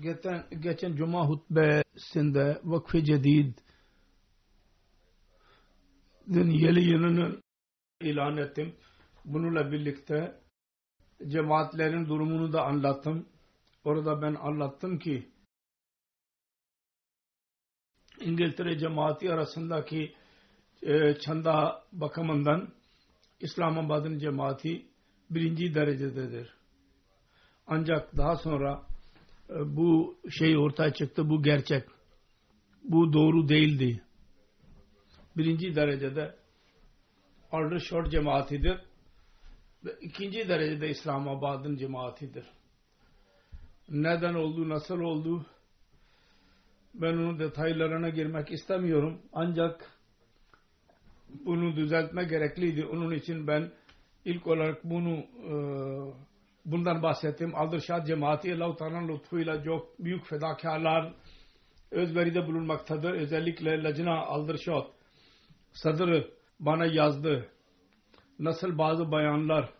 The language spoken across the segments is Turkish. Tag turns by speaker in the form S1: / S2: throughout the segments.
S1: Geçen, geçen Cuma hutbesinde Vakfı Cedid yeni yılını ilan ettim. Bununla birlikte cemaatlerin durumunu da anlattım. Orada ben anlattım ki İngiltere cemaati arasındaki e, çanda bakımından İslamabad'ın cemaati birinci derecededir. Ancak daha sonra bu şey ortaya çıktı, bu gerçek. Bu doğru değildi. Birinci derecede Aldershot cemaatidir. Ve ikinci derecede İslamabad'ın cemaatidir. Neden oldu, nasıl oldu? Ben onun detaylarına girmek istemiyorum. Ancak bunu düzeltme gerekliydi. Onun için ben ilk olarak bunu e, bundan bahsettim. Aldershot cemaati Allah-u Teala'nın lütfuyla çok büyük fedakarlar özveride bulunmaktadır. Özellikle Lacna Aldershot sadrı bana yazdı. Nasıl bazı bayanlar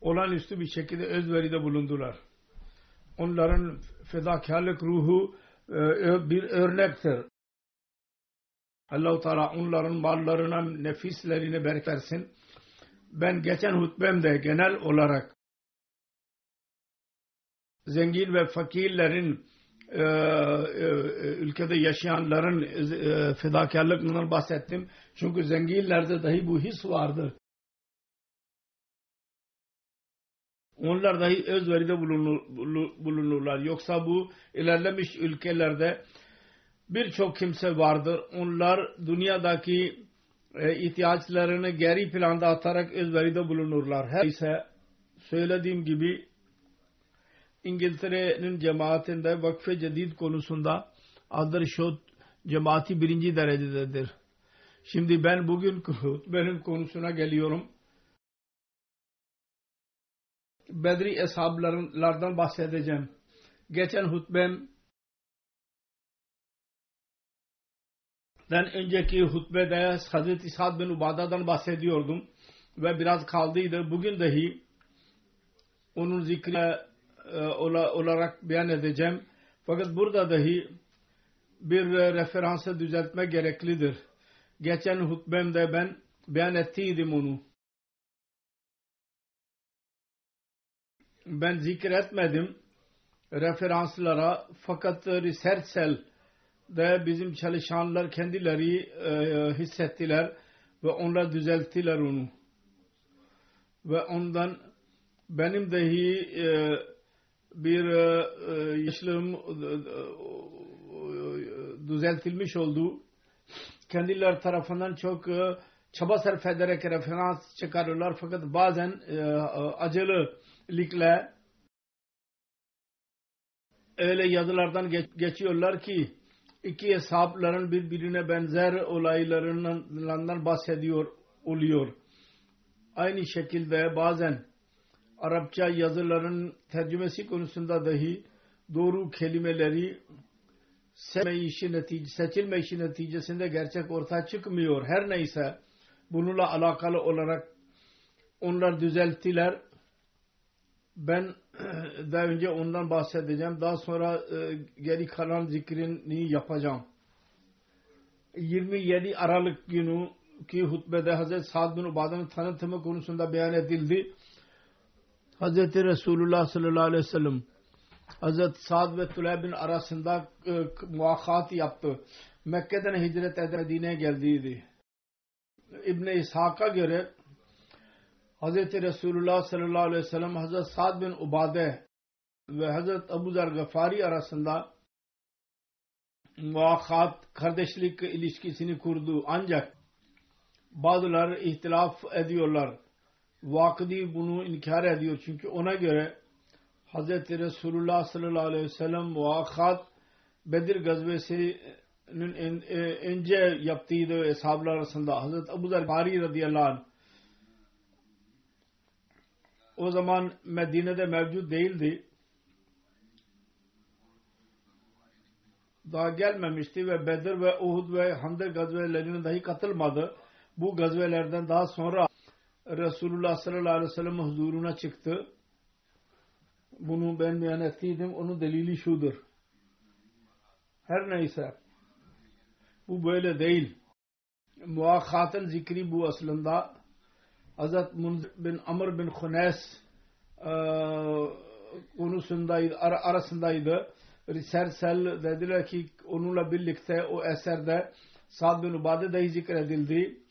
S1: olağanüstü bir şekilde özveride bulundular. Onların fedakarlık ruhu e, bir örnektir. Allah-u Teala onların mallarına, nefislerine bereket versin. Ben geçen hutbemde genel olarak zengin ve fakirlerin e, e, ülkede yaşayanların e, fedakarlıklarından bahsettim. Çünkü zenginlerde dahi bu his vardır. Onlar dahi özveride bulunur, bulunurlar. Yoksa bu ilerlemiş ülkelerde birçok kimse vardır. Onlar dünyadaki e, ihtiyaçlarını geri planda atarak özveride bulunurlar. Her ise söylediğim gibi İngiltere'nin cemaatinde vakfe cedid konusunda Aldershot cemaati birinci derecededir. Şimdi ben bugün benim konusuna geliyorum. Bedri eshablardan bahsedeceğim. Geçen hutbem den önceki hutbede Hazreti Sa'd bin Ubada'dan bahsediyordum ve biraz kaldıydı. Bugün dahi onun zikri olarak beyan edeceğim. Fakat burada dahi bir referansı düzeltme gereklidir. Geçen hutbemde ben beyan ettiydim onu. Ben zikretmedim referanslara fakat research cell de bizim çalışanlar kendileri e, hissettiler ve onlar düzelttiler onu. Ve ondan benim dahi e, bir e, yaşlığım e, düzeltilmiş oldu. Kendiler tarafından çok e, çaba sarf ederek referans çıkarırlar fakat bazen e, öyle yazılardan geç, geçiyorlar ki iki hesapların birbirine benzer olaylarından bahsediyor oluyor. Aynı şekilde bazen Arapça yazıların tercümesi konusunda dahi doğru kelimeleri seçme işi netice, seçilme işi neticesinde gerçek ortaya çıkmıyor. Her neyse bununla alakalı olarak onlar düzelttiler. Ben daha önce ondan bahsedeceğim. Daha sonra e, geri kalan zikrini yapacağım. 27 Aralık günü ki hutbede Hazreti Sa'd bin Ubada'nın tanıtımı konusunda beyan edildi. Hazreti Resulullah sallallahu aleyhi ve sellem Hazreti Sa'd ve Tülay bin arasında e, muakkat yaptı. Mekke'den hicret eden Medine'ye geldiydi. İbn-i İshak'a göre Hazreti Resulullah sallallahu aleyhi ve sellem Hazreti Sa'd bin Ubade ve Hazreti Abu Zer Gafari arasında muakkat kardeşlik ilişkisini kurdu. Ancak bazıları ihtilaf ediyorlar. Vakidi bunu inkar ediyor. Çünkü ona göre Hz. Resulullah sallallahu aleyhi ve sellem muakkat Bedir gazvesinin önce yaptıydı eshablar arasında. Hz. Abu Zer Bari radıyallahu anh o zaman Medine'de mevcut değildi. Daha gelmemişti ve Bedir ve Uhud ve Handek gazvelerine dahi katılmadı. Bu gazvelerden daha sonra Resulullah sallallahu aleyhi ve sellem huzuruna çıktı. Bunu ben beyan ettiydim. Onun delili şudur. Her neyse. Bu böyle değil. Muakkatın zikri bu aslında. Hazret bin Amr bin Khunes e, konusundaydı, ar arasındaydı. Risersel dediler ki onunla birlikte o eserde Sa'd bin Ubade dahi zikredildi.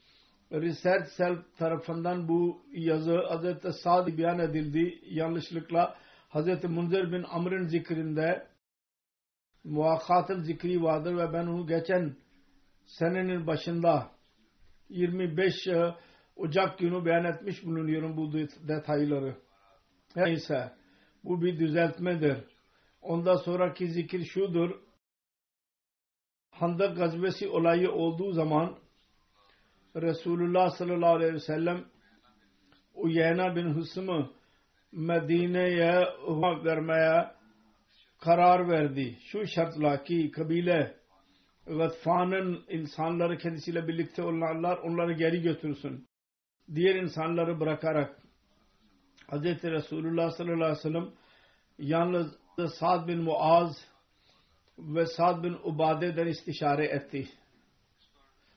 S1: Research Cell tarafından bu yazı Hz. Sa'd beyan edildi. Yanlışlıkla Hz. Munzir bin Amr'ın zikrinde muakkatın zikri vardır ve ben onu geçen senenin başında 25 Ocak günü beyan etmiş bulunuyorum bu detayları. Neyse bu bir düzeltmedir. Ondan sonraki zikir şudur. Handak gazvesi olayı olduğu zaman Resulullah sallallahu aleyhi ve sellem Uyeyna bin Hısm'ı Medine'ye vermeye karar verdi. Şu şartla ki kabile Gatfan'ın insanları kendisiyle birlikte olanlar onları geri götürsün. Diğer insanları bırakarak Hz. Resulullah sallallahu aleyhi ve sellem yalnız Sa'd bin Muaz ve Sa'd bin Ubade'den istişare etti.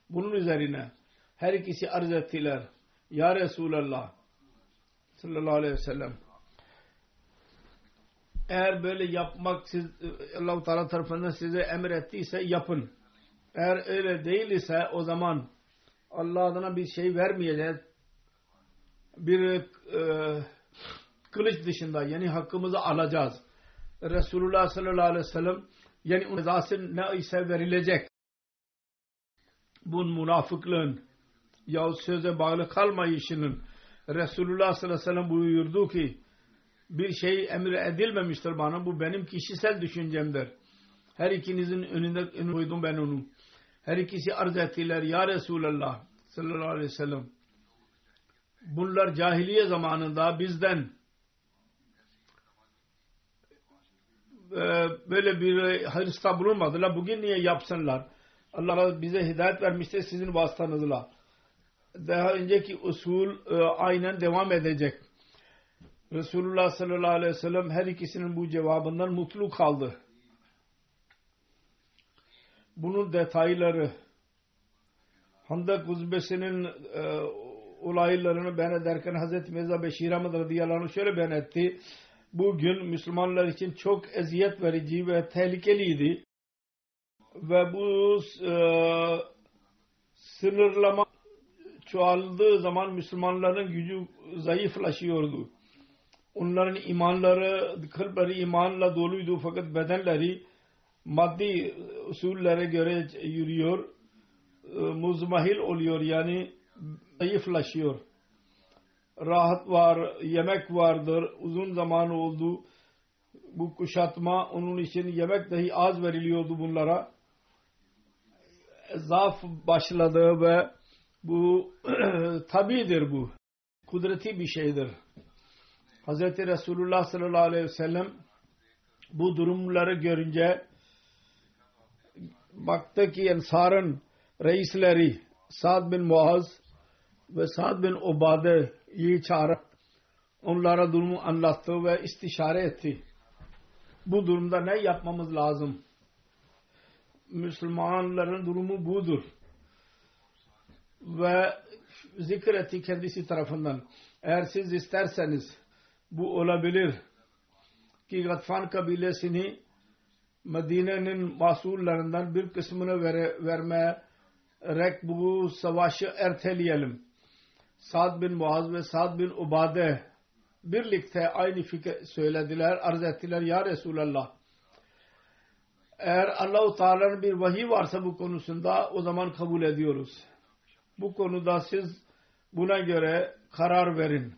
S1: Bunun üzerine her ikisi arz ettiler. Ya Resulallah sallallahu aleyhi ve sellem eğer böyle yapmak siz Allah-u Teala tarafından size emrettiyse yapın. Eğer öyle değil ise o zaman Allah adına bir şey vermeyeceğiz. Bir e, kılıç dışında yani hakkımızı alacağız. Resulullah sallallahu aleyhi ve sellem yani onun ne ise verilecek. Bunun münafıklığın ya söze bağlı kalmayışının Resulullah sallallahu aleyhi ve sellem buyurdu ki bir şey emir edilmemiştir bana. Bu benim kişisel düşüncemdir. Her ikinizin önünde önüne koydum ben onu. Her ikisi arz ettiler. Ya Resulallah sallallahu aleyhi ve sellem bunlar cahiliye zamanında bizden e, böyle bir hırsta bulunmadılar. Bugün niye yapsınlar? Allah bize hidayet vermiştir sizin vasıtanızla daha önceki usul e, aynen devam edecek. Resulullah sallallahu aleyhi ve sellem her ikisinin bu cevabından mutlu kaldı. Bunun detayları Handak Uzbesi'nin e, olaylarını beyan ederken Hazreti Mirza Beşir Ahmet radıyallahu şöyle beyan etti. Bugün Müslümanlar için çok eziyet verici ve tehlikeliydi. Ve bu e, sınırlama çoğaldığı zaman Müslümanların gücü zayıflaşıyordu. Onların imanları, kalpleri imanla doluydu fakat bedenleri maddi usullere göre yürüyor, e, muzmahil oluyor yani zayıflaşıyor. Rahat var, yemek vardır, uzun zaman oldu bu kuşatma onun için yemek dahi az veriliyordu bunlara. Zaaf başladı ve bu tabidir bu. Kudreti bir şeydir. Hz. Resulullah sallallahu aleyhi ve sellem bu durumları görünce baktı ki Ensar'ın reisleri Sa'd bin Muaz ve Sa'd bin Ubade'yi çağırıp onlara durumu anlattı ve istişare etti. Bu durumda ne yapmamız lazım? Müslümanların durumu budur. Ve zikretti kendisi tarafından. Eğer siz isterseniz bu olabilir ki Gatfan kabilesini Medine'nin masullarından bir kısmını vere, vermeyerek bu savaşı erteleyelim. Sad bin Muaz ve Sad bin Ubade birlikte aynı fikir söylediler, arz ettiler ya Resulallah. Eğer Allah-u Teala'nın bir vahiy varsa bu konusunda o zaman kabul ediyoruz. Bu konuda siz buna göre karar verin.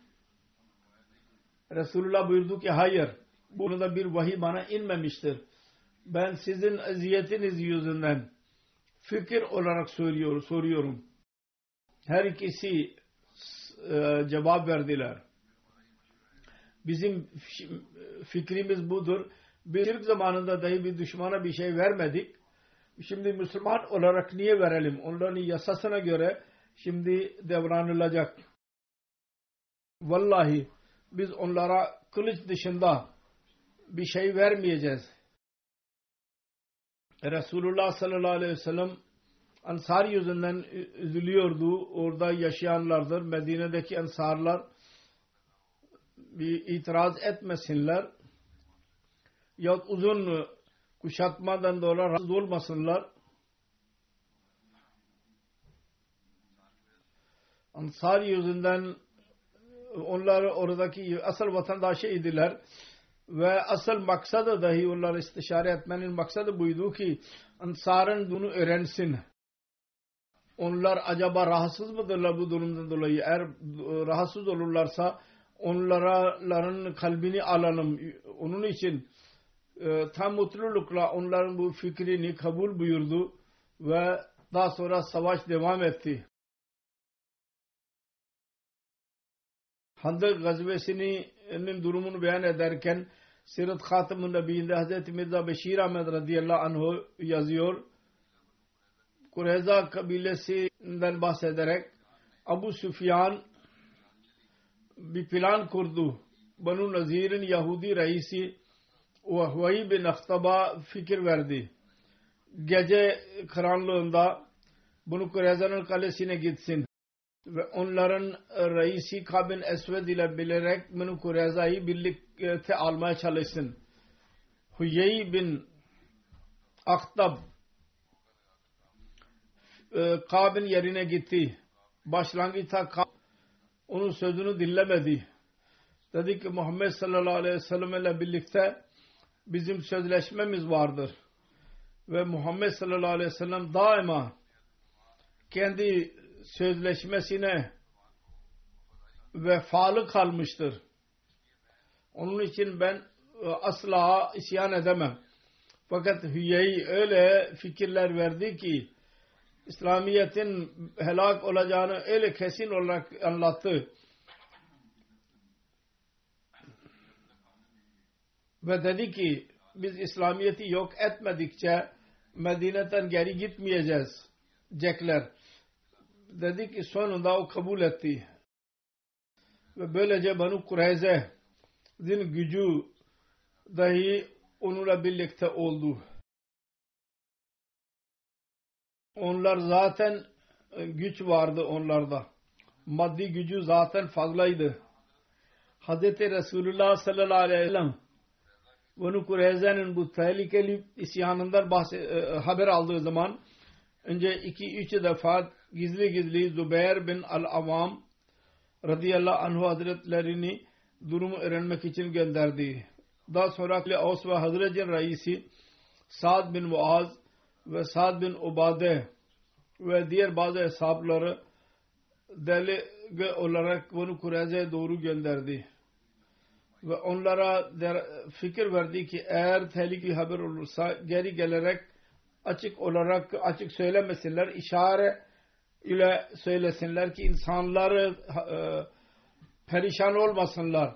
S1: Resulullah buyurdu ki hayır. Burada bir vahiy bana inmemiştir. Ben sizin eziyetiniz yüzünden fikir olarak söylüyor, soruyorum. Her ikisi e, cevap verdiler. Bizim fikrimiz budur. Bir şirk zamanında dahi bir düşmana bir şey vermedik. Şimdi Müslüman olarak niye verelim? Onların yasasına göre şimdi devranılacak. Vallahi biz onlara kılıç dışında bir şey vermeyeceğiz. Resulullah sallallahu aleyhi ve sellem Ansar yüzünden üzülüyordu. Orada yaşayanlardır. Medine'deki Ansarlar bir itiraz etmesinler. Yahut uzun kuşatmadan dolayı rahatsız olmasınlar. Ansar yüzünden onlar oradaki asıl vatandaşı idiler ve asıl maksadı dahi onları istişare etmenin maksadı buydu ki Ansar'ın bunu öğrensin. Onlar acaba rahatsız mıdırlar bu durumdan dolayı? Eğer rahatsız olurlarsa onların kalbini alalım. Onun için e, tam mutlulukla onların bu fikrini kabul buyurdu ve daha sonra savaş devam etti. Handak gazvesinin durumunu beyan ederken Sirat Hatim-ı Nebi'inde Hz. Mirza Beşir Ahmet radıyallahu anh yazıyor. Kureyza kabilesinden bahsederek Abu Süfyan bir plan kurdu. Banu Nazir'in Yahudi reisi Vahvayi bin Ahtaba fikir verdi. Gece karanlığında bunu Kureyza'nın kalesine gitsin ve onların reisi Kabin Esved ile bilerek Minu Kureyza'yı birlikte almaya çalışsın. Huyey bin Aktab Kabin yerine gitti. Başlangıçta Kab onun sözünü dinlemedi. Dedi ki Muhammed sallallahu aleyhi ve sellem ile birlikte bizim sözleşmemiz vardır. Ve Muhammed sallallahu aleyhi ve sellem daima kendi sözleşmesine vefalı kalmıştır. Onun için ben e, asla isyan edemem. Fakat Hüyeyi öyle fikirler verdi ki İslamiyet'in helak olacağını öyle kesin olarak anlattı. Ve dedi ki biz İslamiyet'i yok etmedikçe Medine'den geri gitmeyeceğiz. Cekler dedi ki sonunda o kabul etti. Ve böylece Banu Kureyze'nin gücü dahi onunla birlikte oldu. Onlar zaten e, güç vardı onlarda. Maddi gücü zaten fazlaydı. Hz. Resulullah sallallahu aleyhi ve sellem Banu Kureyze'nin bu tehlikeli isyanından bahse, e, haber aldığı zaman önce iki üç defa gizli gizli Zübeyir bin al-Avam radıyallahu anh hazretlerini durumu öğrenmek için gönderdi. Daha sonra Aus ve Hazret'in reisi Sa'd bin Muaz ve Sa'd bin Ubade ve diğer bazı hesapları delege olarak bunu Kureyze'ye doğru gönderdi. ve onlara der, fikir verdi ki eğer tehlikeli haber olursa geri gelerek açık olarak açık söylemesinler işare ile söylesinler ki insanları e, perişan olmasınlar.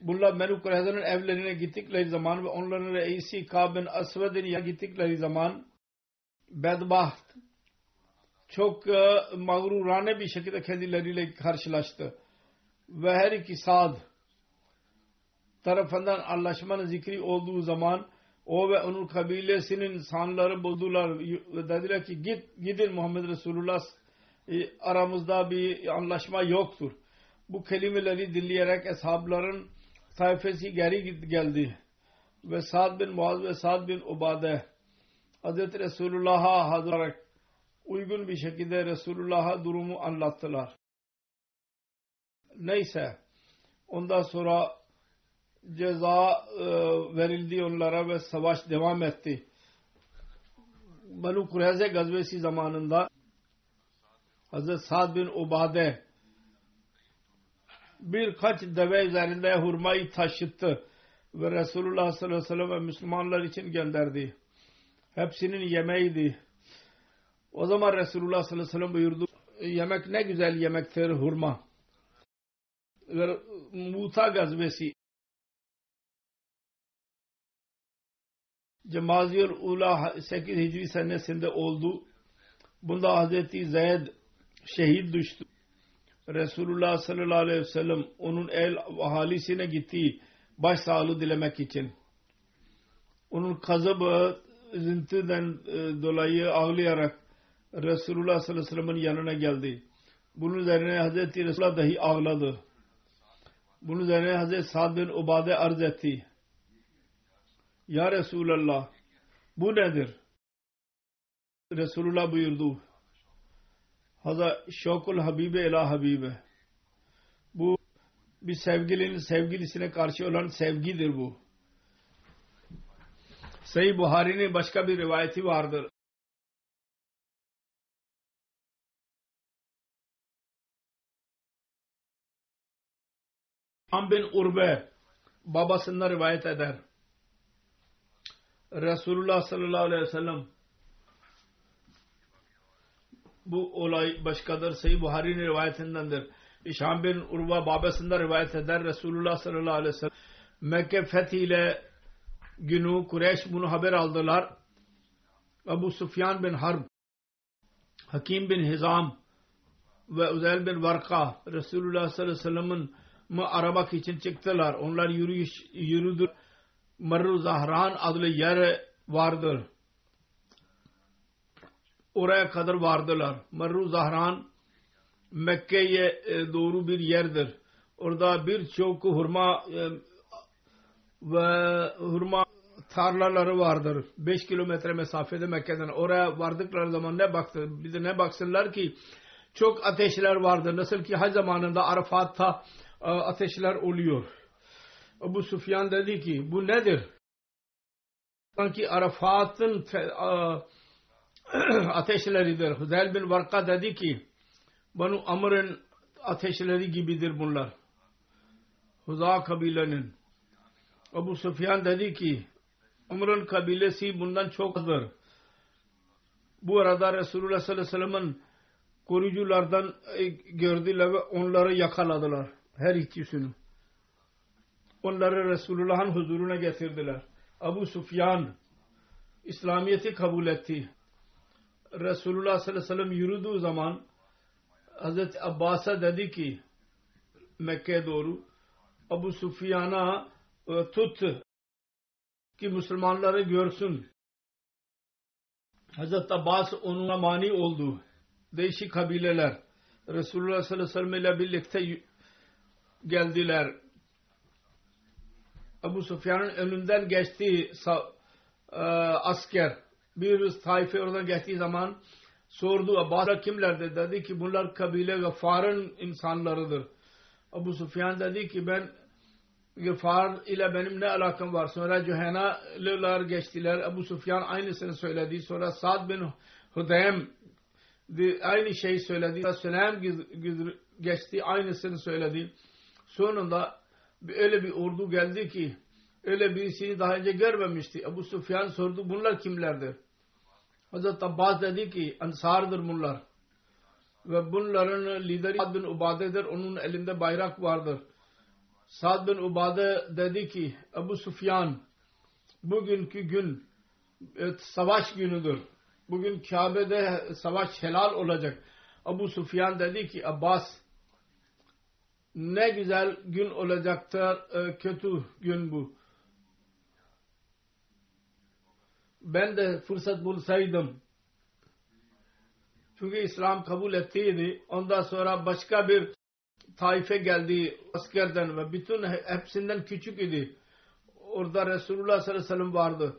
S1: Bunlar Benu Kureyza'nın evlerine gittikleri zaman ve onların reisi Kabin Asved'in gittikleri zaman bedbaht çok e, mağrurane bir şekilde kendileriyle karşılaştı. Ve her iki Sad tarafından anlaşmanın zikri olduğu zaman o ve onun kabilesinin insanları buldular ve dediler ki git gidin Muhammed Resulullah e, aramızda bir anlaşma yoktur. Bu kelimeleri dinleyerek eshabların sayfası geri geldi. Ve Sa'd bin Muaz ve Sa'd bin Ubade Hz. Resulullah'a hazır uygun bir şekilde Resulullah'a durumu anlattılar. Neyse ondan sonra ceza e, verildi onlara ve savaş devam etti. Banu Kureyze gazvesi zamanında Hz. Sa'd bin Ubade birkaç deve üzerinde hurmayı taşıttı ve Resulullah sallallahu aleyhi ve sellem Müslümanlar için gönderdi. Hepsinin yemeğiydi. O zaman Resulullah sallallahu aleyhi ve sellem buyurdu yemek ne güzel yemektir hurma. Ve Muta gazvesi Cemaziyel Ula 8 Hicri senesinde oldu. Bunda Hazreti Zeyd şehit düştü. Resulullah sallallahu aleyhi ve sellem onun el ahalisine gitti başsağlığı dilemek için. Onun kazabı üzüntüden e, dolayı ağlayarak Resulullah sallallahu aleyhi ve sellem'in yanına geldi. Bunun üzerine Hazreti Resulullah dahi ağladı. Bunun üzerine Hazreti Sa'd bin Ubade arz etti. Ya Resulallah bu nedir? Resulullah buyurdu. Haza şokul habibe ila habibe. Bu bir sevgilinin sevgilisine karşı olan sevgidir bu. Sayı Buhari'nin başka bir rivayeti vardır. Am bin Urbe babasından rivayet eder. Resulullah sallallahu aleyhi ve sellem bu olay başkadır. Sayı Buhari'nin rivayetindendir. İşham bin Urva babasında rivayet eder. Resulullah sallallahu aleyhi ve sellem Mekke fethiyle günü Kureyş bunu haber aldılar. Abu Sufyan bin Harb Hakim bin Hizam ve Uzel bin Varka Resulullah sallallahu aleyhi ve sellem'in mı aramak için çıktılar. Onlar yürüyüş yürüdü. Marru Zahran adlı yer vardır. Oraya kadar vardılar. Marru Zahran Mekke'ye e, doğru bir yerdir. Orada birçok hurma e, ve hurma tarlaları vardır. 5 kilometre mesafede Mekke'den. Oraya vardıkları zaman ne baktı? Bir de ne baksınlar ki çok ateşler vardır. Nasıl ki hac zamanında Arafat'ta e, ateşler oluyor. Ebu Sufyan dedi ki bu nedir? Sanki Arafat'ın ateşleridir. Hüzel bin Varka dedi ki Banu Amr'ın ateşleri gibidir bunlar. Huza kabilenin. Ebu Sufyan dedi ki Amr'ın kabilesi bundan çok. Bu arada Resulullah sallallahu aleyhi ve sellem'in koruyuculardan e, gördüler ve onları yakaladılar. Her ikisini. Onları Resulullah'ın huzuruna getirdiler. Abu Sufyan İslamiyet'i kabul etti. Resulullah sallallahu aleyhi ve sellem yürüdüğü zaman Hazreti Abbas'a dedi ki Mekke'ye doğru Abu Sufyan'a e, tut ki Müslümanları görsün. Hazreti Abbas onunla mani oldu. Değişik kabileler Resulullah sallallahu aleyhi ve sellem ile birlikte geldiler. Abu Sufyan'ın önünden geçtiği e, asker bir taife oradan geçtiği zaman sordu Abbas'a kimlerdir? Dedi ki bunlar kabile Gaffar'ın insanlarıdır. Abu Sufyan dedi ki ben Gafar ile benim ne alakam var? Sonra Cühena'lılar geçtiler. Abu Sufyan aynısını söyledi. Sonra Sa'd bin Hudaym aynı şeyi söyledi. Süleym geçti aynısını söyledi. Sonunda öyle bir ordu geldi ki öyle birisini daha önce görmemişti. Ebu Sufyan sordu bunlar kimlerdir? Hazreti Abbas dedi ki Ansar'dır bunlar. Ve bunların lideri Sa'd bin Ubade'dir. Onun elinde bayrak vardır. Sa'd bin Ubade dedi ki Ebu Sufyan bugünkü gün evet, savaş günüdür. Bugün Kabe'de savaş helal olacak. Ebu Sufyan dedi ki Abbas ne güzel gün olacaktır e, kötü gün bu. Ben de fırsat bulsaydım çünkü İslam kabul ettiydi. Ondan sonra başka bir taife geldi askerden ve bütün hepsinden küçük idi. Orada Resulullah sallallahu aleyhi ve sellem vardı.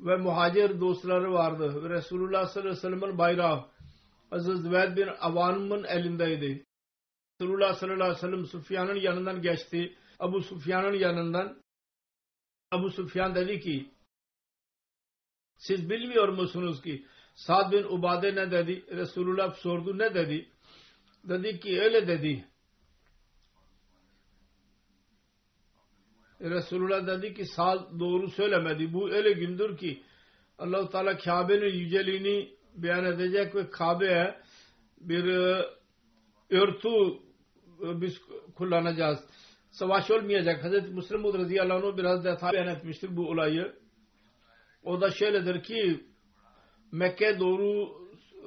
S1: Ve muhacir dostları vardı. Ve Resulullah sallallahu aleyhi ve sellem'in bayrağı Aziz Züveyd bin Avan'ın elindeydi. Resulullah sallallahu aleyhi ve sellem Sufyan'ın yanından geçti. Abu Sufyan'ın yanından Abu Sufyan dedi ki siz bilmiyor musunuz ki Sa'd bin Ubade ne dedi? Resulullah sordu ne dedi? Dedi ki öyle dedi. Resulullah dedi ki Sa'd doğru söylemedi. Bu öyle gündür ki allah Teala Kabe'nin yüceliğini beyan edecek ve Kabe'ye bir e, örtü e, biz kullanacağız. Savaş olmayacak. Hazreti Müslim radıyallahu anh biraz detay beyan etmiştir bu olayı. O da şöyledir ki Mekke doğru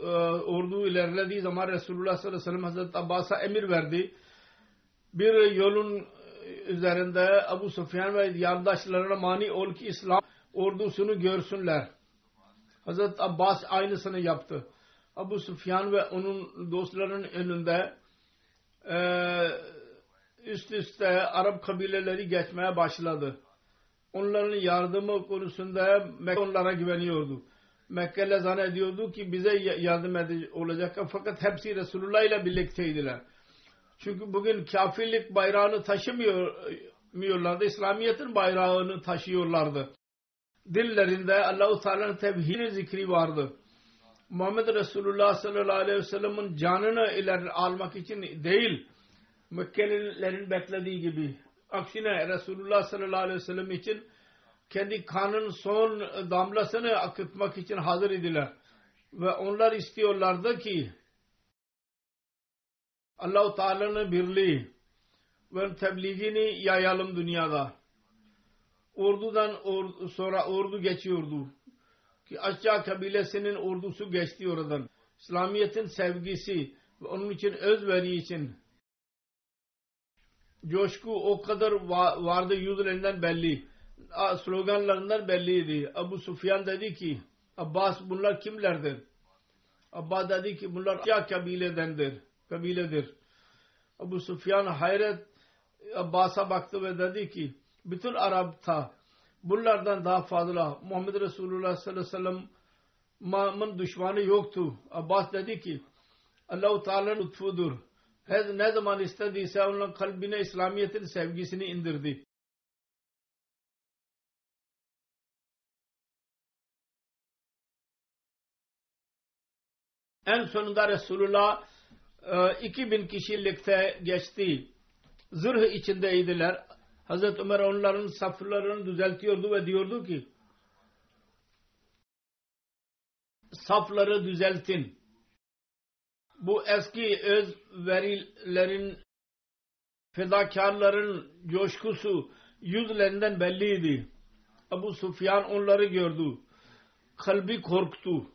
S1: e, ordu ilerlediği zaman Resulullah sallallahu aleyhi ve sellem Hazreti Abbas'a emir verdi. Bir yolun üzerinde Abu Sufyan ve yandaşlarına mani ol ki İslam ordusunu görsünler. Hazreti Abbas aynısını yaptı. Abu Sufyan ve onun dostlarının önünde e, üst üste Arap kabileleri geçmeye başladı. Onların yardımı konusunda Mekke onlara güveniyordu. Mekke'le zannediyordu ki bize yardım olacak fakat hepsi Resulullah ile birlikteydiler. Çünkü bugün kafirlik bayrağını taşımıyorlardı. İslamiyet'in bayrağını taşıyorlardı. Dillerinde Allahu Teala'nın tevhid zikri vardı. Muhammed Resulullah sallallahu aleyhi ve sellem'in canını ileri almak için değil Mekkelilerin beklediği gibi. Aksine Resulullah sallallahu aleyhi ve sellem için kendi kanın son damlasını akıtmak için hazır idiler. Ve onlar istiyorlardı ki Allah-u Teala'nın birliği ve tebliğini yayalım dünyada. Ordudan or, sonra ordu geçiyordu. Ki aşağı kabilesinin ordusu geçti oradan. İslamiyet'in sevgisi ve onun için özveri için coşku o kadar vardı yüzlerinden belli. Sloganlarından belliydi. Abu Sufyan dedi ki Abbas bunlar kimlerdir? Abbas dedi ki bunlar ya kabiledendir. Kabiledir. Abu Sufyan hayret Abbas'a baktı ve dedi ki bütün Arap'ta bunlardan daha fazla Muhammed Resulullah sallallahu aleyhi ve sellem'in düşmanı yoktu. Abbas dedi ki Allah-u Teala'nın lütfudur. Her ne zaman istediyse onun kalbine İslamiyet'in sevgisini indirdi. En sonunda Resulullah 2000 e, kişilikte geçti. Zırh içindeydiler. Hazreti Ömer onların saflarını düzeltiyordu ve diyordu ki safları düzeltin. Bu eski öz verilerin fedakarların coşkusu yüzlerinden belliydi. Abu Sufyan onları gördü. Kalbi korktu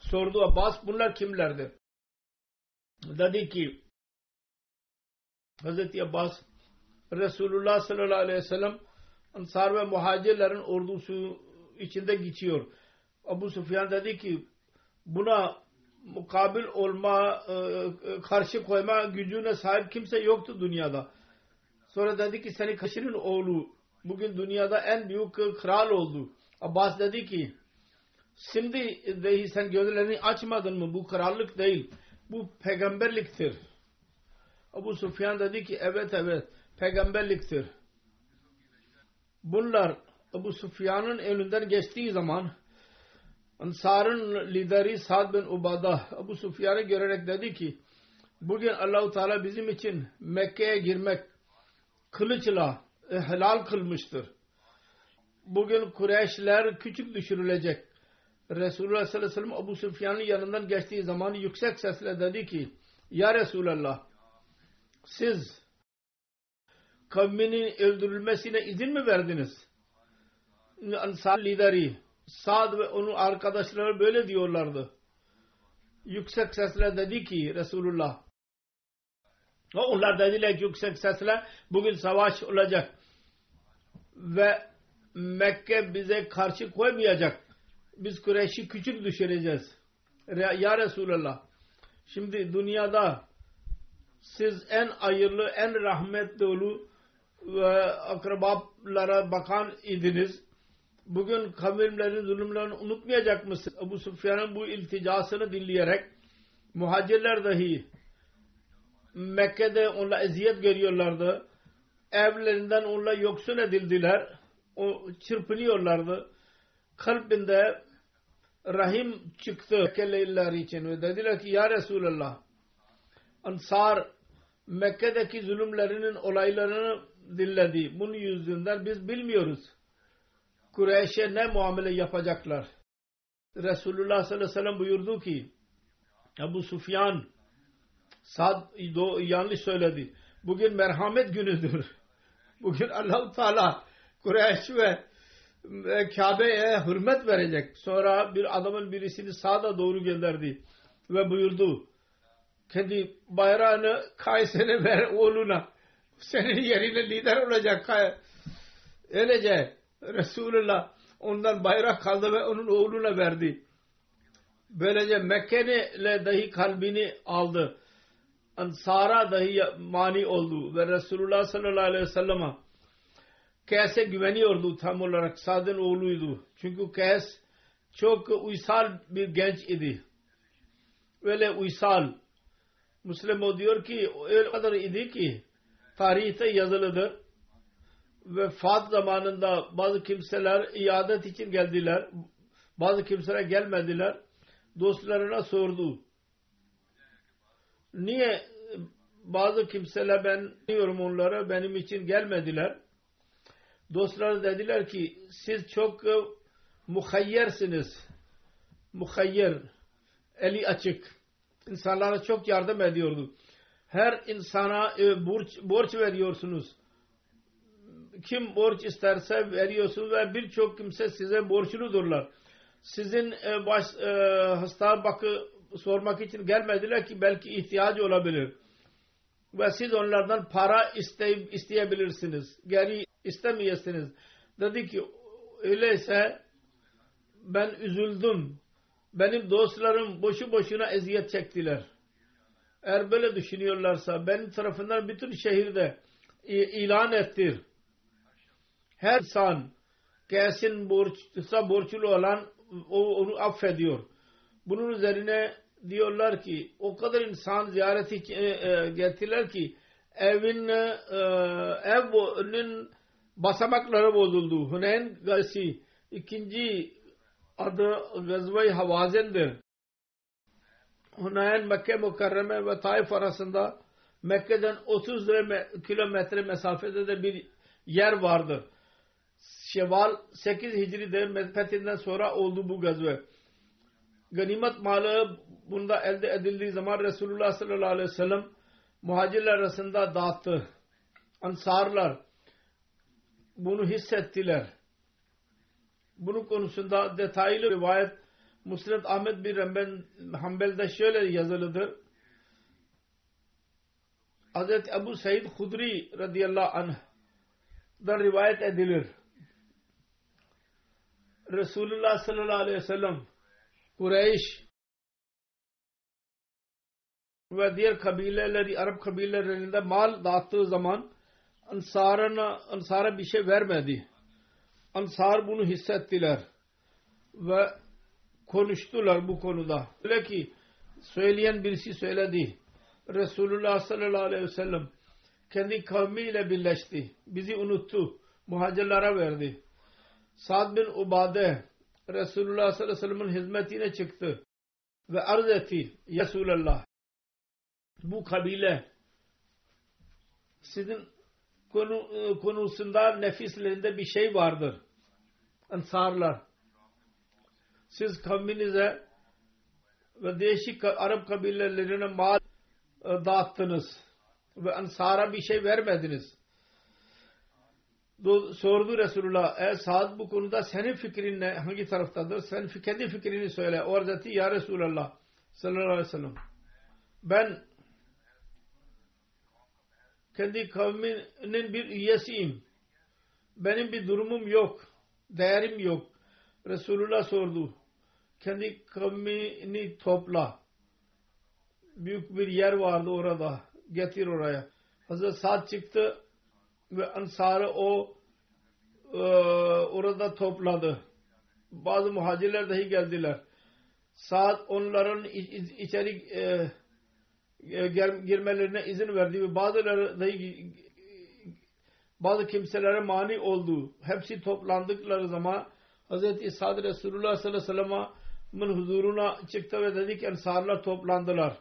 S1: sordu Abbas bunlar kimlerdir? Dedi ki Hazreti Abbas Resulullah sallallahu aleyhi ve sellem Ansar ve muhacirlerin ordusu içinde geçiyor. Abu Sufyan dedi ki buna mukabil olma, e, e, karşı koyma gücüne sahip kimse yoktu dünyada. Sonra dedi ki seni kaşının oğlu bugün dünyada en büyük kral oldu. Abbas dedi ki Şimdi dahi sen gözlerini açmadın mı? Bu krallık değil. Bu peygamberliktir. Abu Sufyan dedi ki evet evet peygamberliktir. Bunlar Abu Sufyan'ın önünden geçtiği zaman Ansar'ın lideri Sa'd bin Ubada Abu Sufyan'ı görerek dedi ki bugün Allahu Teala bizim için Mekke'ye girmek kılıçla e, helal kılmıştır. Bugün Kureyşler küçük düşürülecek. Resulullah sallallahu aleyhi ve sellem Abu Sufyan'ın yanından geçtiği zaman yüksek sesle dedi ki Ya Resulallah siz kavminin öldürülmesine izin mi verdiniz? Ansar lideri Sad ve onun arkadaşları böyle diyorlardı. Yüksek sesle dedi ki Resulullah onlar dediler ki yüksek sesle bugün savaş olacak ve Mekke bize karşı koymayacak. Biz Kureyş'i küçük düşüreceğiz. Ya Resulallah şimdi dünyada siz en hayırlı, en rahmet dolu ve akrabalara bakan idiniz. Bugün kavimlerin zulümlerini unutmayacak mısınız? Ebu Sufyan'ın bu ilticasını dinleyerek muhacirler dahi Mekke'de onunla eziyet görüyorlardı. Evlerinden onunla yoksun edildiler. O çırpınıyorlardı. Kalbinde rahim çıktı Mekkeliler için ve dediler ki ya Resulallah Ansar Mekke'deki zulümlerinin olaylarını dinledi. Bunun yüzünden biz bilmiyoruz. Kureyş'e ne muamele yapacaklar. Resulullah sallallahu aleyhi ve sellem buyurdu ki Ebu Sufyan Sad yanlış söyledi. Bugün merhamet günüdür. Bugün allah Teala Kureyş ve Kabe'ye hürmet verecek. Sonra bir adamın birisini sağda doğru gönderdi ve buyurdu. Kendi bayrağını Kayser'e ver oğluna. Senin yerine lider olacak. Öylece Resulullah ondan bayrak kaldı ve onun oğluna verdi. Böylece Mekke'yle dahi kalbini aldı. Ansara dahi mani oldu ve Resulullah sallallahu aleyhi ve sellem'e Kays'e güveniyordu tam olarak Sad'ın oğluydu. Çünkü Kays çok uysal bir genç idi. Böyle uysal. Müslim o diyor ki öyle kadar idi ki tarihte yazılıdır. Vefat zamanında bazı kimseler iadet için geldiler. Bazı kimseler gelmediler. Dostlarına sordu. Niye bazı kimseler ben diyorum onlara benim için gelmediler. Dostlar dediler ki siz çok muhayyersiniz. Muhayyer. Eli açık. İnsanlara çok yardım ediyordu. Her insana e, borç, borç veriyorsunuz. Kim borç isterse veriyorsunuz ve birçok kimse size borçludurlar. Sizin e, baş, e, hasta bakı sormak için gelmediler ki belki ihtiyacı olabilir. Ve siz onlardan para istey, isteyebilirsiniz. Geri istemeyesiniz. Dedi ki öyleyse ben üzüldüm. Benim dostlarım boşu boşuna eziyet çektiler. Eğer böyle düşünüyorlarsa benim tarafından bütün şehirde ilan ettir. Her insan kesin borçsa borçlu olan onu affediyor. Bunun üzerine diyorlar ki o kadar insan ziyareti e, e, getirdiler ki evin e, evinin basamakları bozuldu. Huneyn gazisi ikinci adı Gazvay Havazen'dir. Huneyn Mekke Mukarreme ve Taif arasında Mekke'den 30 kilometre mesafede de bir yer vardır. Şeval 8 Hicri'de fethinden sonra oldu bu gazve. Ganimet malı bunda elde edildiği zaman Resulullah sallallahu aleyhi ve sellem muhacirler arasında dağıttı. Ansarlar bunu hissettiler. Bunun konusunda detaylı rivayet Muslim Ahmet bin Hanbel'de şöyle yazılıdır. Hz. Ebu Said Hudri radıyallahu anh'dan rivayet edilir. Resulullah sallallahu aleyhi ve sellem Kureyş ve diğer kabileleri Arap kabilelerinde mal dağıttığı zaman Ansar'a Ansar'a bir şey vermedi. Ansar bunu hissettiler ve konuştular bu konuda. Öyle ki söyleyen birisi söyledi. Resulullah sallallahu aleyhi ve sellem kendi kavmiyle birleşti. Bizi unuttu. Muhacirlara verdi. Sad bin Ubade Resulullah sallallahu aleyhi ve sellem'in hizmetine çıktı ve arz etti. Resulullah bu kabile sizin konu, e, konusunda nefislerinde bir şey vardır. Ansarlar. Siz kavminize ve değişik Arap kabilelerine mal e, dağıttınız ve ansara bir şey vermediniz. Sordu Resulullah eğer Sa'd bu konuda senin fikrin ne? Hangi taraftadır? Sen kendi fikrini söyle. O Hazreti Ya Resulallah sallallahu aleyhi ve sellem ben kendi kavminin bir üyesiyim. Benim bir durumum yok. Değerim yok. Resulullah sordu. Kendi kavmini topla. Büyük bir yer vardı orada. Getir oraya. Hazreti Sa'd çıktı ve Ansar'ı o e, orada topladı. Bazı muhacirler dahi geldiler. Saat onların içeri e, e girmelerine izin verdi ve bazıları dahi bazı kimselere mani oldu. Hepsi toplandıkları zaman Hz. Sa'd Resulullah sallallahu aleyhi ve sellem'in huzuruna çıktı ve dedi ki ensarlar toplandılar.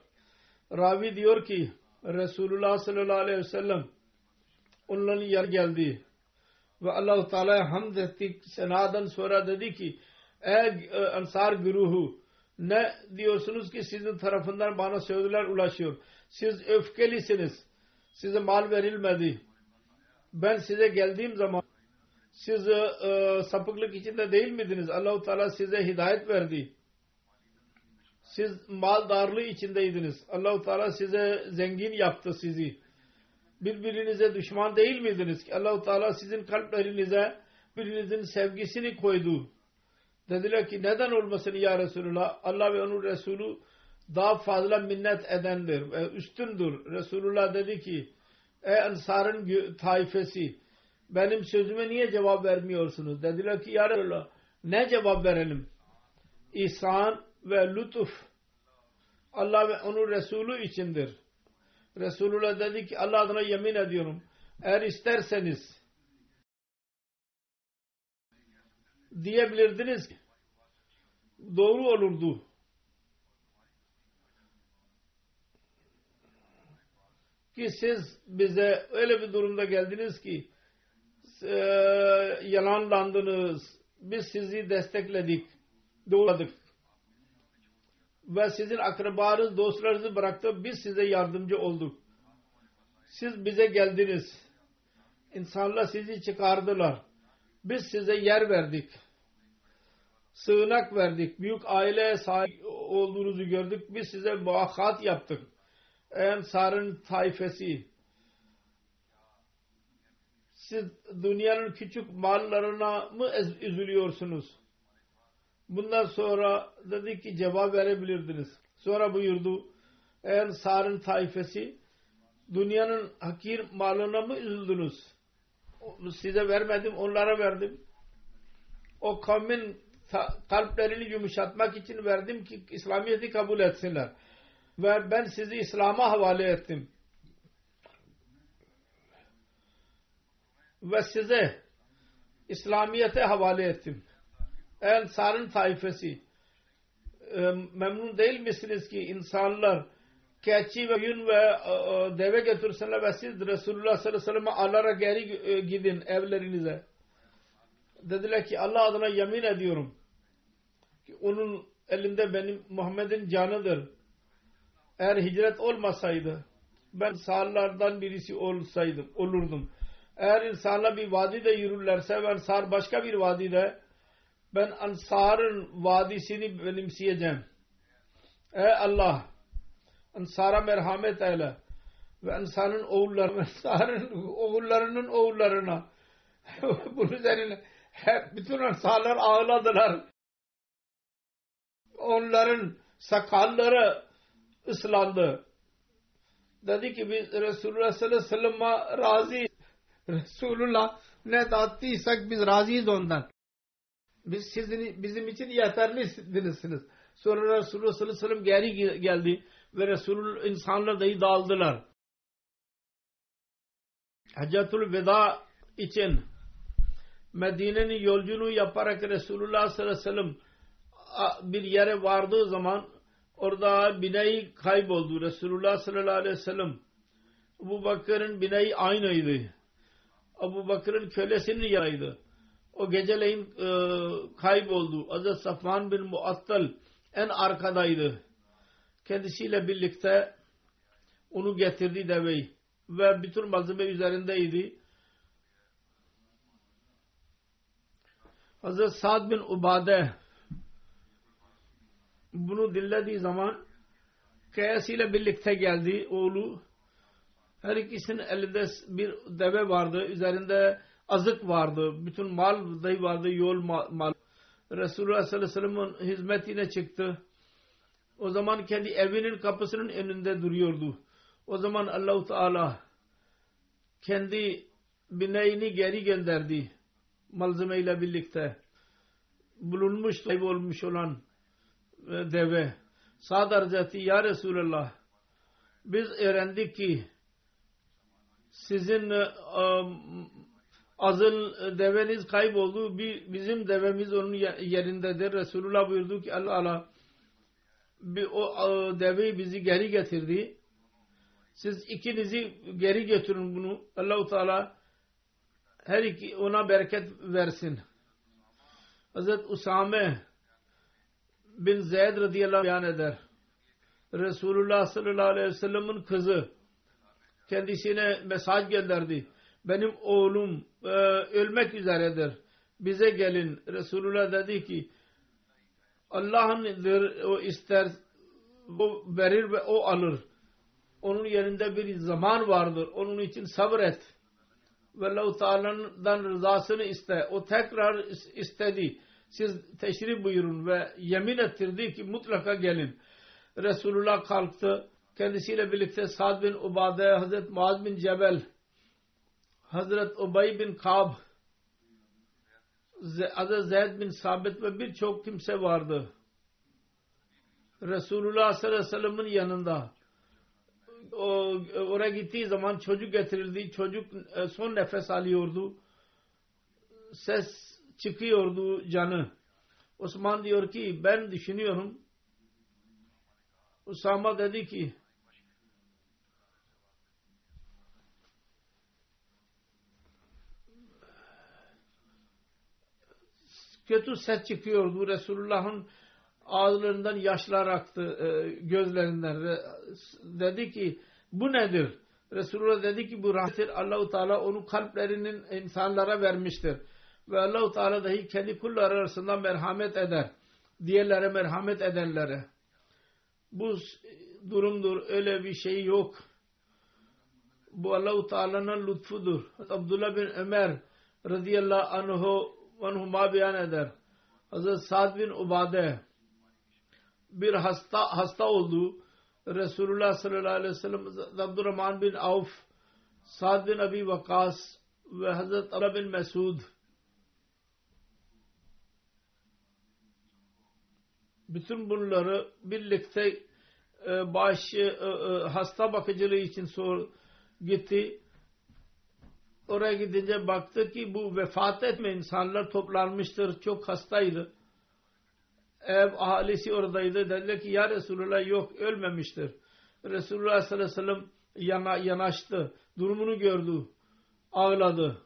S1: Ravi diyor ki Resulullah sallallahu aleyhi ve sellem onların yer geldi. Ve Allah-u Teala'ya hamd ettik. Senadan sonra dedi ki ey ansar e, güruhu ne diyorsunuz ki sizin tarafından bana sözler ulaşıyor. Siz öfkelisiniz. Size mal verilmedi. Ben size geldiğim zaman siz e, sapıklık içinde değil miydiniz? Allahu Teala size hidayet verdi. Siz mal darlığı içindeydiniz. Allahu Teala size zengin yaptı sizi birbirinize düşman değil miydiniz ki Allahu Teala sizin kalplerinize birinizin sevgisini koydu. Dediler ki neden olmasın ya Resulullah? Allah ve onun Resulü daha fazla minnet edendir ve üstündür. Resulullah dedi ki ey Ansar'ın taifesi benim sözüme niye cevap vermiyorsunuz? Dediler ki ya Resulullah ne cevap verelim? İhsan ve lütuf Allah ve onun Resulü içindir. Resulullah dedi ki Allah adına yemin ediyorum. Eğer isterseniz diyebilirdiniz ki doğru olurdu. Ki siz bize öyle bir durumda geldiniz ki e, yalanlandınız. Biz sizi destekledik. Doğradık ve sizin akrabanız, dostlarınızı bıraktı. Biz size yardımcı olduk. Siz bize geldiniz. İnsanlar sizi çıkardılar. Biz size yer verdik. Sığınak verdik. Büyük aileye sahip olduğunuzu gördük. Biz size muakkat yaptık. Ensar'ın tayfesi. Siz dünyanın küçük mallarına mı üzülüyorsunuz? Bundan sonra dedi ki cevap verebilirdiniz. Sonra buyurdu eğer Sarın taifesi dünyanın hakir malına mı üzüldünüz? Size vermedim onlara verdim. O kavmin kalplerini yumuşatmak için verdim ki İslamiyet'i kabul etsinler. Ve ben sizi İslam'a havale ettim. Ve size İslamiyet'e havale ettim. Ensar'ın taifesi e, memnun değil misiniz ki insanlar keçi ve yün ve e, e, deve getirsinler ve siz Resulullah sallallahu aleyhi ve sellem'e alara geri gidin evlerinize. Dediler ki Allah adına yemin ediyorum ki onun elinde benim Muhammed'in canıdır. Eğer hicret olmasaydı ben sağlardan birisi olsaydım, olurdum. Eğer insanlar bir vadide yürürlerse ben sağ başka bir vadide ben Ansar'ın vadisini benimseyeceğim. Ey Allah Ansar'a merhamet eyle ve Ansar'ın oğulları, Ansar'ın oğullarının oğullarına bunun üzerine hep bütün Ansarlar ağladılar. Onların sakalları ıslandı. Dedi ki biz Resulullah sallallahu aleyhi ve sellem'e razı Resulullah ne dağıttıysak biz razıyız ondan. Biz sizin, bizim için yeterlisiniz. Sonra Resulullah sallallahu aleyhi ve sellem geri geldi ve Resulullah insanlar dahi dağıldılar. Haccatul Veda için Medine'nin yolculuğu yaparak Resulullah sallallahu aleyhi ve sellem bir yere vardığı zaman orada bineği kayboldu. Resulullah sallallahu aleyhi ve sellem bu Bakır'ın bineği aynıydı. Abu Bakır'ın kölesinin yanıydı. O geceleyin e, kayboldu. Hazreti Safvan bin Muattal en arkadaydı. Kendisiyle birlikte onu getirdi deveyi ve bütün malzeme üzerindeydi. Hazreti Sa'd bin Ubade bunu dinlediği zaman kayasıyla birlikte geldi oğlu. Her ikisinin elinde bir deve vardı. Üzerinde azık vardı. Bütün mal dahi vardı. Yol mal. Resulullah sallallahu aleyhi ve sellem'in hizmetine çıktı. O zaman kendi evinin kapısının önünde duruyordu. O zaman Allahu Teala kendi bineğini geri gönderdi. Malzemeyle birlikte. Bulunmuş, kaybolmuş olan e, deve. Sa'd Hazreti Ya Resulallah biz öğrendik ki sizin e, azıl deveniz kayboldu. Bizim devemiz onun yerindedir. Resulullah buyurdu ki Allah Allah o deveyi bizi geri getirdi. Siz ikinizi geri götürün bunu. Allahu Teala her iki ona bereket versin. Hazret Usame bin Zeyd radıyallahu anh beyan eder. Resulullah sallallahu aleyhi ve sellem'in kızı kendisine mesaj gönderdi. Benim oğlum e, ölmek üzeredir. Bize gelin. Resulullah dedi ki Allah'ın o ister o verir ve o alır. Onun yerinde bir zaman vardır. Onun için sabret. Ve Allah-u Teala'dan rızasını iste. O tekrar istedi. Siz teşrif buyurun ve yemin ettirdi ki mutlaka gelin. Resulullah kalktı. Kendisiyle birlikte Sa'd bin Ubade, Hazret Muaz bin Cebel, Hazret Ubay bin Kab, Hazret Zeyd bin Sabit ve birçok kimse vardı. Resulullah sallallahu aleyhi ve sellem'in yanında o, oraya gittiği zaman çocuk getirildi. Çocuk e, son nefes alıyordu. Ses çıkıyordu canı. Osman diyor ki ben düşünüyorum. Usama dedi ki kötü ses çıkıyordu. Resulullah'ın ağızlarından yaşlar aktı e, gözlerinden. Dedi ki bu nedir? Resulullah dedi ki bu rahmettir. Allahu Teala onun kalplerinin insanlara vermiştir. Ve Allahu Teala dahi kendi kulları arasında merhamet eder. Diğerlere merhamet edenlere. Bu durumdur. Öyle bir şey yok. Bu Allahu Teala'nın lütfudur. Abdullah bin Ömer radıyallahu anhu anhuma beyan eder. Hazreti Sa'd bin Ubade bir hasta hasta oldu. Resulullah sallallahu aleyhi ve sellem Abdurrahman bin Avf Sa'd bin Abi Vakas ve Hazreti Abla bin Mesud bütün bunları birlikte e, baş e, e, hasta bakıcılığı için sor gitti. Oraya gidince baktı ki bu vefat etme insanlar toplanmıştır. Çok hastaydı ev ahalisi oradaydı. Dediler ki ya Resulullah yok ölmemiştir. Resulullah sallallahu aleyhi ve sellem yana, yanaştı. Durumunu gördü. Ağladı.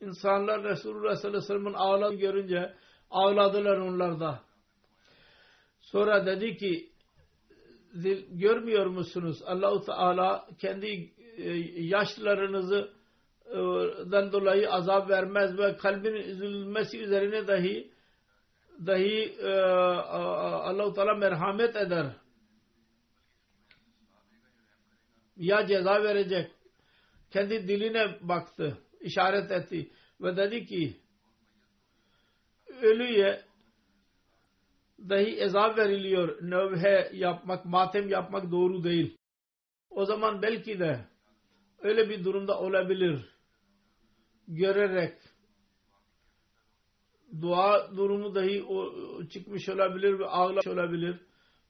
S1: İnsanlar Resulullah sallallahu aleyhi ve sellem'in ağladığını görünce ağladılar onlar da. Sonra dedi ki görmüyor musunuz? Allahu Teala kendi e, yaşlarınızı dolayı azap vermez ve kalbin üzülmesi üzerine dahi dahi e, Allah-u Teala merhamet eder. Ya ceza verecek. Kendi diline baktı. işaret etti. Ve dedi ki ölüye dahi ezab veriliyor. Növhe yapmak, matem yapmak doğru değil. O zaman belki de öyle bir durumda olabilir. Görerek dua durumu dahi çıkmış olabilir ve ağlamış olabilir.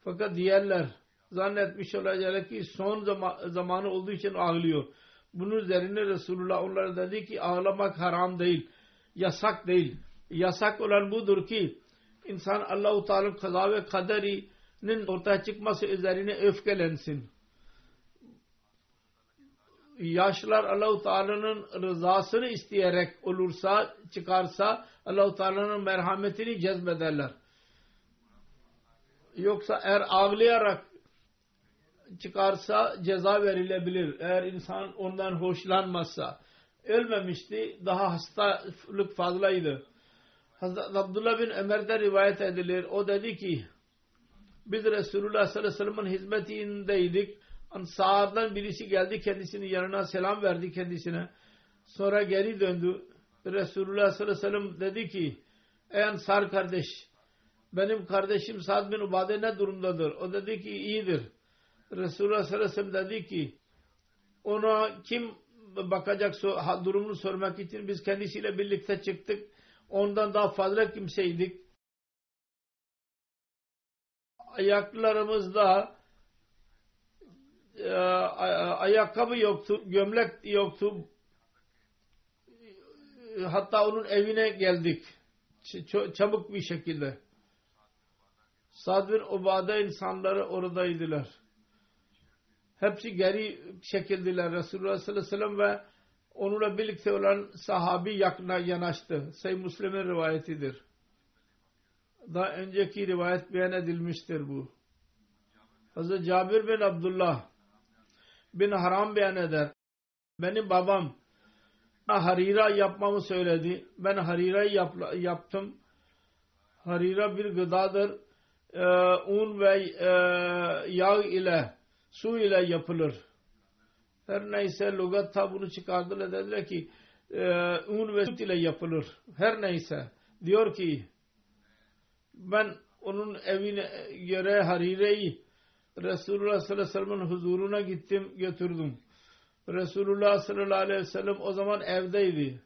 S1: Fakat diğerler zannetmiş olacaklar ki son zaman, zamanı olduğu için ağlıyor. Bunun üzerine Resulullah onlara dedi ki ağlamak haram değil. Yasak değil. Yasak olan budur ki insan Allah-u Teala'nın kaza ve kaderinin ortaya çıkması üzerine öfkelensin. Yaşlar Allahu Teala'nın rızasını isteyerek olursa çıkarsa Allahu Teala'nın merhametini cezbederler. Yoksa eğer ağlayarak çıkarsa ceza verilebilir. Eğer insan ondan hoşlanmazsa. Ölmemişti. Daha hastalık fazlaydı. Hazreti Abdullah bin Ömer'de rivayet edilir. O dedi ki biz Resulullah sallallahu aleyhi ve sellem'in hizmetindeydik. Ansardan birisi geldi kendisinin yanına selam verdi kendisine. Sonra geri döndü. Resulullah sallallahu aleyhi ve sellem dedi ki ey Ansar kardeş benim kardeşim Sa'd bin Ubade ne durumdadır? O dedi ki iyidir. Resulullah sallallahu aleyhi ve sellem dedi ki ona kim bakacak durumunu sormak için biz kendisiyle birlikte çıktık. Ondan daha fazla kimseydik. Ayaklarımızda e, ayakkabı yoktu, gömlek yoktu. Hatta onun evine geldik. Çabuk bir şekilde. Sad bin Ubade insanları oradaydılar. Hepsi geri çekildiler. Resulullah sallallahu aleyhi ve sellem ve onunla birlikte olan sahabi yakına yanaştı. Sayı Müslim'in rivayetidir. Daha önceki rivayet beyan edilmiştir bu. Hazreti Cabir bin Abdullah bin Haram beyan eder. Benim babam harira yapmamı söyledi. Ben harira yap, yaptım. Harira bir gıdadır. Ee, un ve e, yağ ile su ile yapılır. Her neyse lugatta bunu çıkardılar dediler ki e, un ve süt ile yapılır. Her neyse diyor ki ben onun evine göre harireyi Resulullah sallallahu aleyhi ve sellem'in huzuruna gittim götürdüm. Resulullah sallallahu aleyhi ve sellem o zaman evdeydi.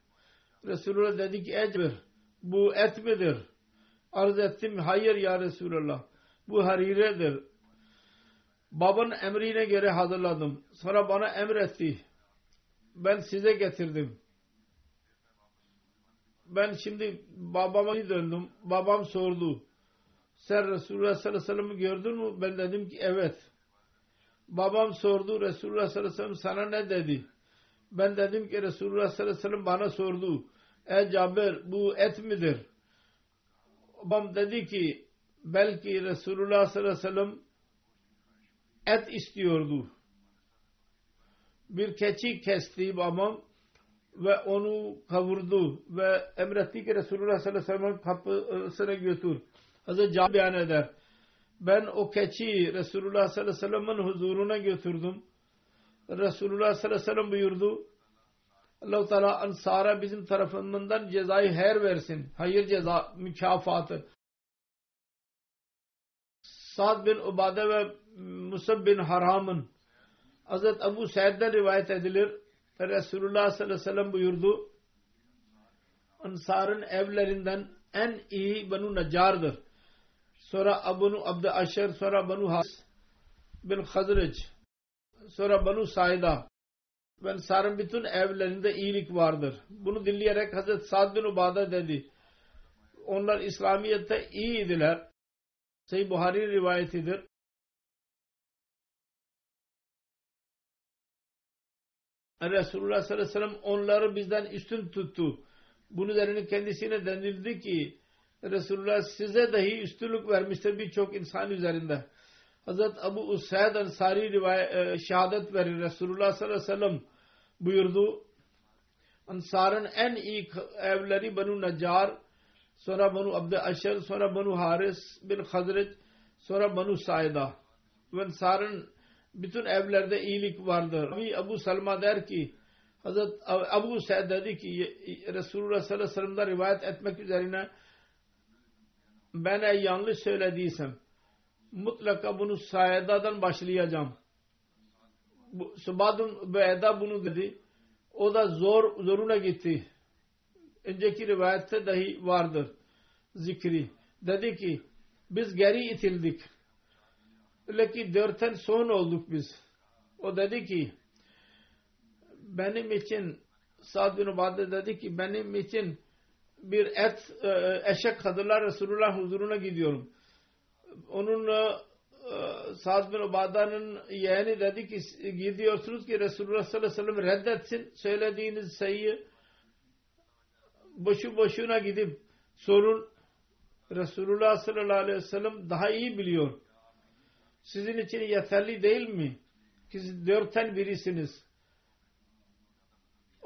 S1: Resulullah dedi ki ecbir bu et midir? Arz ettim hayır ya Resulullah bu hariredir. Babanın emrine göre hazırladım. Sonra bana emretti. Ben size getirdim. Ben şimdi babama döndüm. Babam sordu. Sen Resulullah sallallahu aleyhi ve sellem'i gördün mü? Ben dedim ki evet. Babam sordu. Resulullah sallallahu aleyhi ve sellem sana ne dedi? Ben dedim ki Resulullah sallallahu aleyhi ve sellem bana sordu. Ey Cabir bu et midir? Babam dedi ki belki Resulullah sallallahu aleyhi ve sellem et istiyordu. Bir keçi kesti babam ve onu kavurdu ve emretti ki Resulullah sallallahu aleyhi ve sellem kapısına götür. Hazreti Cabir beyan eder. Ben o keçiyi Resulullah sallallahu aleyhi ve sellem'in huzuruna götürdüm. Resulullah sallallahu aleyhi ve sellem buyurdu. allah Teala ansara bizim tarafından cezayı her versin. Hayır ceza mükafatı. Sa'd bin Ubade ve Musab bin Haram'ın Hazret Abu Said'den rivayet edilir. Resulullah sallallahu aleyhi ve sellem buyurdu. Ansar'ın evlerinden en iyi Banu Nacar'dır. Sonra Abu Abd Aşer, sonra Banu Has bin Hazreç, sonra Banu Saida. Ben Sarın bütün evlerinde iyilik vardır. Bunu dinleyerek Hazret Sa'd bin Ubada dedi. Onlar İslamiyet'te iyiydiler. Sahih Buhari rivayetidir. Resulullah sallallahu aleyhi ve sellem onları bizden üstün tuttu. Bunun üzerine kendisine denildi ki Resulullah size dahi üstünlük vermiştir birçok insan üzerinde. Hazret Abu Usaid Ansari rivayet, şehadet verir. Resulullah sallallahu aleyhi ve sellem buyurdu. Ansar'ın en iyi evleri Banu Nacar, sonra Banu Abd Aşer, sonra Banu Haris bin Hazret, sonra Banu Saida. Ansar'ın bütün evlerde iyilik vardır. Abi Abu Salma der ki Hazret Abu Said dedi ki Resulullah sallallahu aleyhi ve sellem'den rivayet etmek üzerine ben yanlış söylediysem mutlaka bunu Saida'dan başlayacağım. Subadun Beyda bunu dedi. O da zor zoruna gitti. Önceki rivayette dahi vardır zikri. Dedi ki biz geri itildik. Ki dörtten son olduk biz. O dedi ki benim için Sa'd bin Ubade dedi ki benim için bir et e, eşek kadınlar Resulullah huzuruna gidiyorum. Onun e, e, Sa'd bin Ubada'nın yeğeni dedi ki gidiyorsunuz ki Resulullah sallallahu aleyhi ve sellem reddetsin söylediğiniz sayıyı boşu boşuna gidip sorun Resulullah sallallahu aleyhi ve sellem daha iyi biliyor. Sizin için yeterli değil mi? Siz dörtten birisiniz.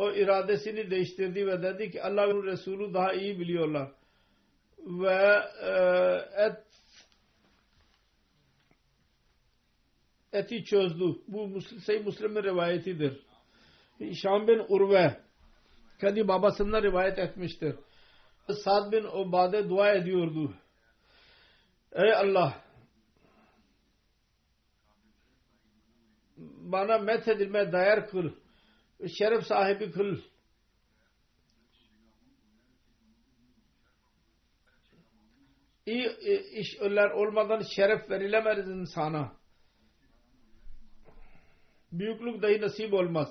S1: O iradesini değiştirdi ve dedi ki Allah'ın Resulü daha iyi biliyorlar. Ve e, et eti çözdü. Bu Seyyid Müslim'in rivayetidir. Şam bin Urve kendi babasından rivayet etmiştir. Sad bin Ubade dua ediyordu. Ey Allah bana methedilme dair kıl. Şeref sahibi kıl. İyi işler olmadan şeref verilemez insana. Büyüklük dahi nasip olmaz.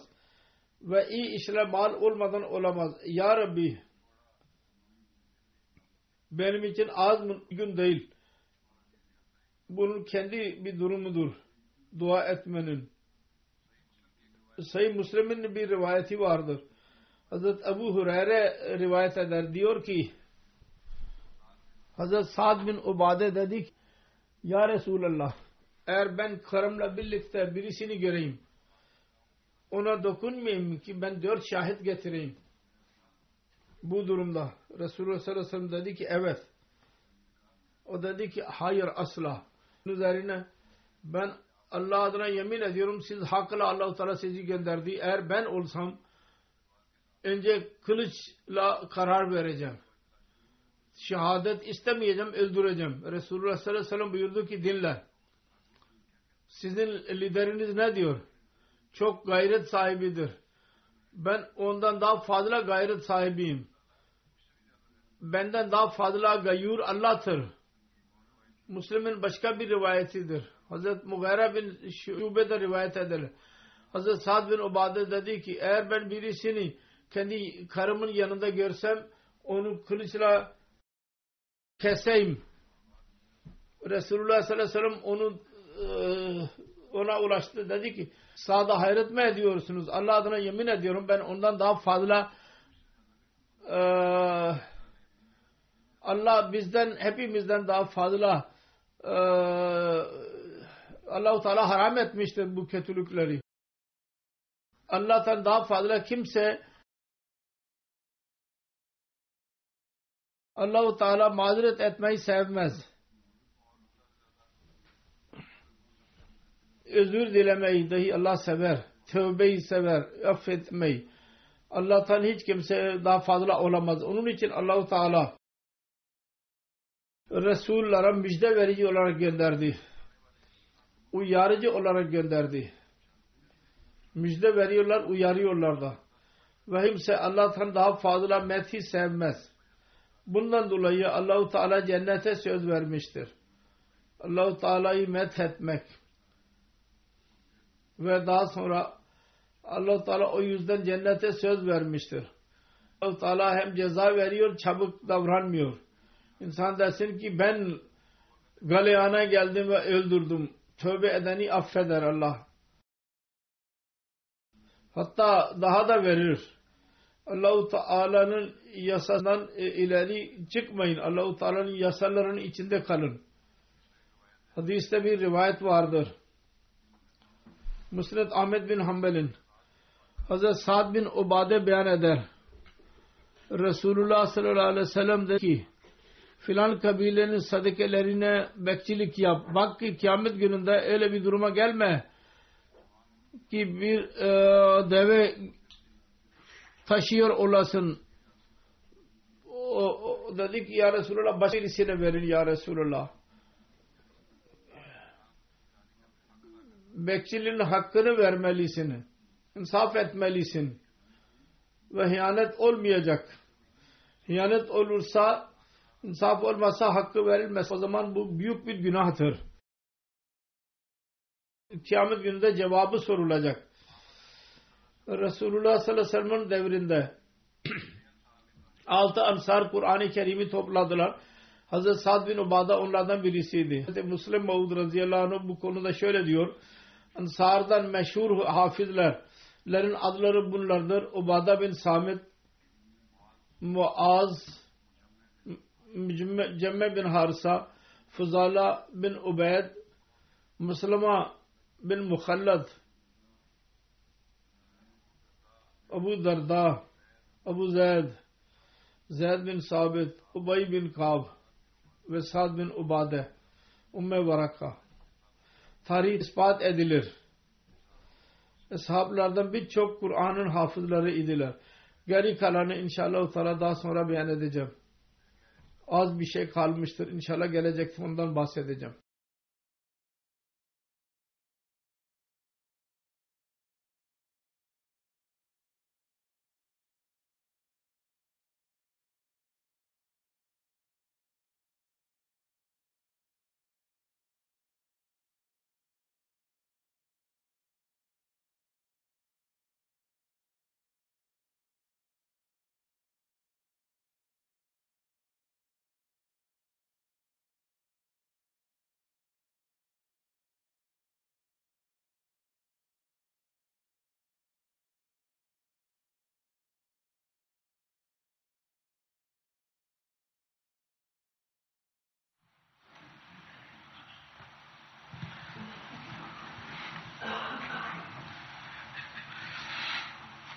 S1: Ve iyi işler mal olmadan olamaz. Ya Rabbi benim için az gün değil. Bunun kendi bir durumudur. Dua etmenin. Sayı Müslim'in bir rivayeti vardır. Hazret Ebu Hureyre rivayet eder. Diyor ki Hazret Sa'd bin Ubade dedik Ya Resulallah eğer ben karımla birlikte birisini göreyim ona dokunmayayım ki ben dört şahit getireyim. Bu durumda Resulullah sallallahu aleyhi ve sellem dedi ki evet. O dedi ki hayır asla. Üzerine ben Allah adına yemin ediyorum siz hakla Allah-u Teala sizi gönderdi. Eğer ben olsam önce kılıçla karar vereceğim. Şehadet istemeyeceğim, öldüreceğim. Resulullah sallallahu aleyhi ve sellem buyurdu ki dinle. Sizin lideriniz ne diyor? Çok gayret sahibidir. Ben ondan daha fazla gayret sahibiyim. Benden daha fazla gayur Allah'tır. Müslim'in başka bir rivayetidir. Hazret Mughira bin Şube'de rivayet edilir. Hazret Sa'd bin Ubade dedi ki eğer ben birisini kendi karımın yanında görsem onu kılıçla keseyim. Resulullah sallallahu aleyhi ve sellem onu ona ulaştı. Dedi ki sağda hayret mi ediyorsunuz? Allah adına yemin ediyorum ben ondan daha fazla Allah bizden hepimizden daha fazla Allah-u Teala haram etmiştir bu kötülükleri. Allah'tan daha fazla kimse Allah-u Teala mazeret etmeyi sevmez. Özür dilemeyi dahi Allah sever. Tövbeyi sever. Affetmeyi. Allah'tan hiç kimse daha fazla olamaz. Onun için Allah-u Teala Resullara müjde verici olarak gönderdi uyarıcı olarak gönderdi. Müjde veriyorlar, uyarıyorlar da. Ve kimse Allah'tan daha fazla methi sevmez. Bundan dolayı Allahu Teala cennete söz vermiştir. Allahu Teala'yı methetmek ve daha sonra Allah Teala o yüzden cennete söz vermiştir. Allah Teala hem ceza veriyor, çabuk davranmıyor. İnsan desin ki ben galeyana geldim ve öldürdüm tövbe edeni affeder Allah. Hatta daha da verir. Allahu Teala'nın yasasından e, ileri çıkmayın. Allahu Teala'nın yasalarının içinde kalın. Hadiste bir rivayet vardır. Musned Ahmet bin Hanbel'in Hazret Sa'd bin Ubade beyan eder. Resulullah sallallahu aleyhi ve sellem dedi ki filan kabilenin sadekelerine bekçilik yap. Bak ki kıyamet gününde öyle bir duruma gelme ki bir e, deve taşıyor olasın. O, o, dedi ki ya Resulullah başka verin ya Resulullah. Bekçiliğin hakkını vermelisin. İnsaf etmelisin. Ve hıyanet olmayacak. Hıyanet olursa insaf olmasa hakkı verilmez. O zaman bu büyük bir günahtır. Kıyamet gününde cevabı sorulacak. Resulullah sallallahu aleyhi ve sellem'in devrinde altı ansar Kur'an-ı Kerim'i topladılar. Hazreti Sa'd bin Ubada onlardan birisiydi. Hazreti Müslim Maud radıyallahu anh bu konuda şöyle diyor. Ansardan meşhur hafizlerin adları bunlardır. Ubada bin Samit, Muaz, Cemme bin Harsa, Fuzala bin Ubeyd, Muslima bin Mukhallad, Abu Darda, Abu Zayd, Zayd bin Sabit, Ubay bin Kab ve Sa'd bin Ubade, Umme Varaka. Tarih ispat edilir. Eshablardan birçok Kur'an'ın hafızları idiler. Geri kalanı inşallah daha sonra beyan edeceğim. Az bir şey kalmıştır. İnşallah gelecekte ondan bahsedeceğim.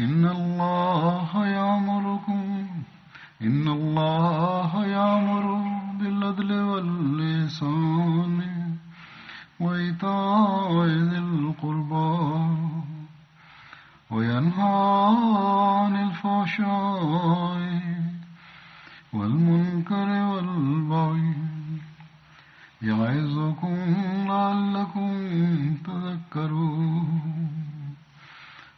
S2: إن الله يأمركم إن الله يأمر بالعدل واللسان وإيتاء ذي القربى وينهى عن الفحشاء والمنكر والبغي يعظكم لعلكم تذكرون.